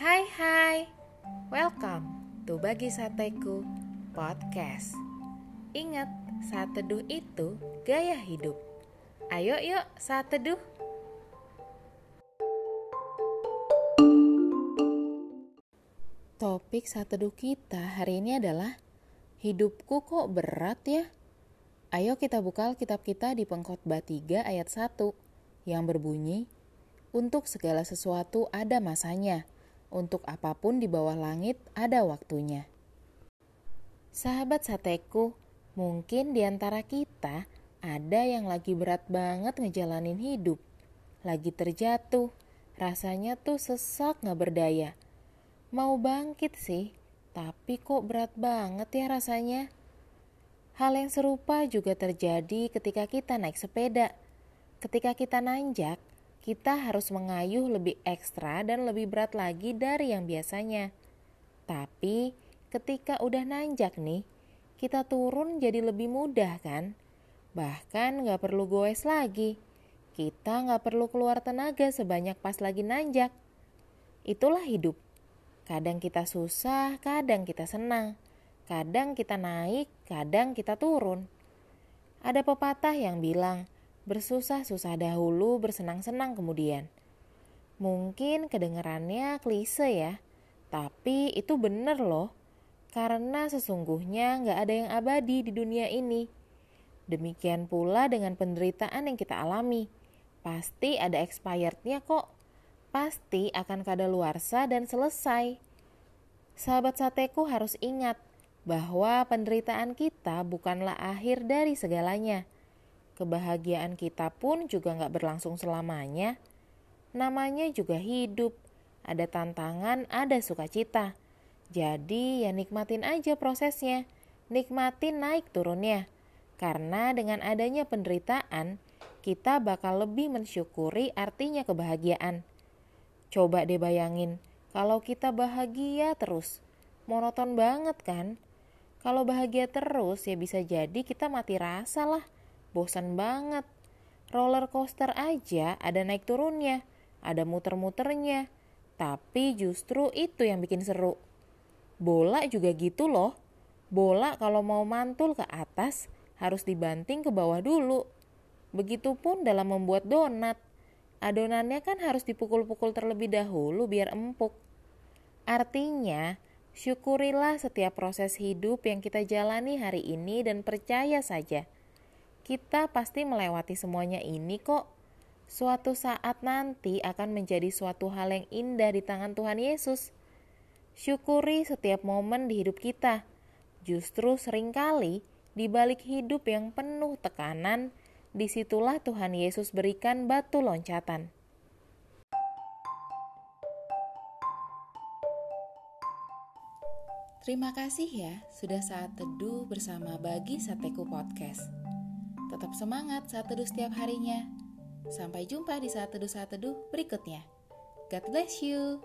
Hai hai, welcome to Bagi Sateku Podcast. Ingat, saat teduh itu gaya hidup. Ayo yuk saat teduh Topik saat teduh kita hari ini adalah Hidupku kok berat ya? Ayo kita buka kitab kita di pengkhotbah 3 ayat 1 yang berbunyi Untuk segala sesuatu ada masanya untuk apa pun di bawah langit ada waktunya. Sahabat sateku, mungkin di antara kita ada yang lagi berat banget ngejalanin hidup. Lagi terjatuh, rasanya tuh sesak gak berdaya. Mau bangkit sih, tapi kok berat banget ya rasanya. Hal yang serupa juga terjadi ketika kita naik sepeda. Ketika kita nanjak, kita harus mengayuh lebih ekstra dan lebih berat lagi dari yang biasanya. Tapi ketika udah nanjak nih, kita turun jadi lebih mudah kan? Bahkan gak perlu goes lagi. Kita gak perlu keluar tenaga sebanyak pas lagi nanjak. Itulah hidup. Kadang kita susah, kadang kita senang. Kadang kita naik, kadang kita turun. Ada pepatah yang bilang, bersusah-susah dahulu, bersenang-senang kemudian. Mungkin kedengarannya klise ya, tapi itu bener loh. Karena sesungguhnya nggak ada yang abadi di dunia ini. Demikian pula dengan penderitaan yang kita alami. Pasti ada expirednya kok. Pasti akan kadaluarsa dan selesai. Sahabat sateku harus ingat bahwa penderitaan kita bukanlah akhir dari segalanya kebahagiaan kita pun juga nggak berlangsung selamanya. Namanya juga hidup, ada tantangan, ada sukacita. Jadi ya nikmatin aja prosesnya, nikmatin naik turunnya. Karena dengan adanya penderitaan, kita bakal lebih mensyukuri artinya kebahagiaan. Coba deh bayangin, kalau kita bahagia terus, monoton banget kan? Kalau bahagia terus ya bisa jadi kita mati rasa lah bosan banget. Roller coaster aja ada naik turunnya, ada muter-muternya, tapi justru itu yang bikin seru. Bola juga gitu loh. Bola kalau mau mantul ke atas harus dibanting ke bawah dulu. Begitupun dalam membuat donat. Adonannya kan harus dipukul-pukul terlebih dahulu biar empuk. Artinya, syukurilah setiap proses hidup yang kita jalani hari ini dan percaya saja – kita pasti melewati semuanya ini kok. Suatu saat nanti akan menjadi suatu hal yang indah di tangan Tuhan Yesus. Syukuri setiap momen di hidup kita. Justru sering kali di balik hidup yang penuh tekanan, di situlah Tuhan Yesus berikan batu loncatan. Terima kasih ya sudah saat teduh bersama Bagi Sateku Podcast. Tetap semangat saat teduh setiap harinya. Sampai jumpa di saat teduh-saat teduh berikutnya. God bless you.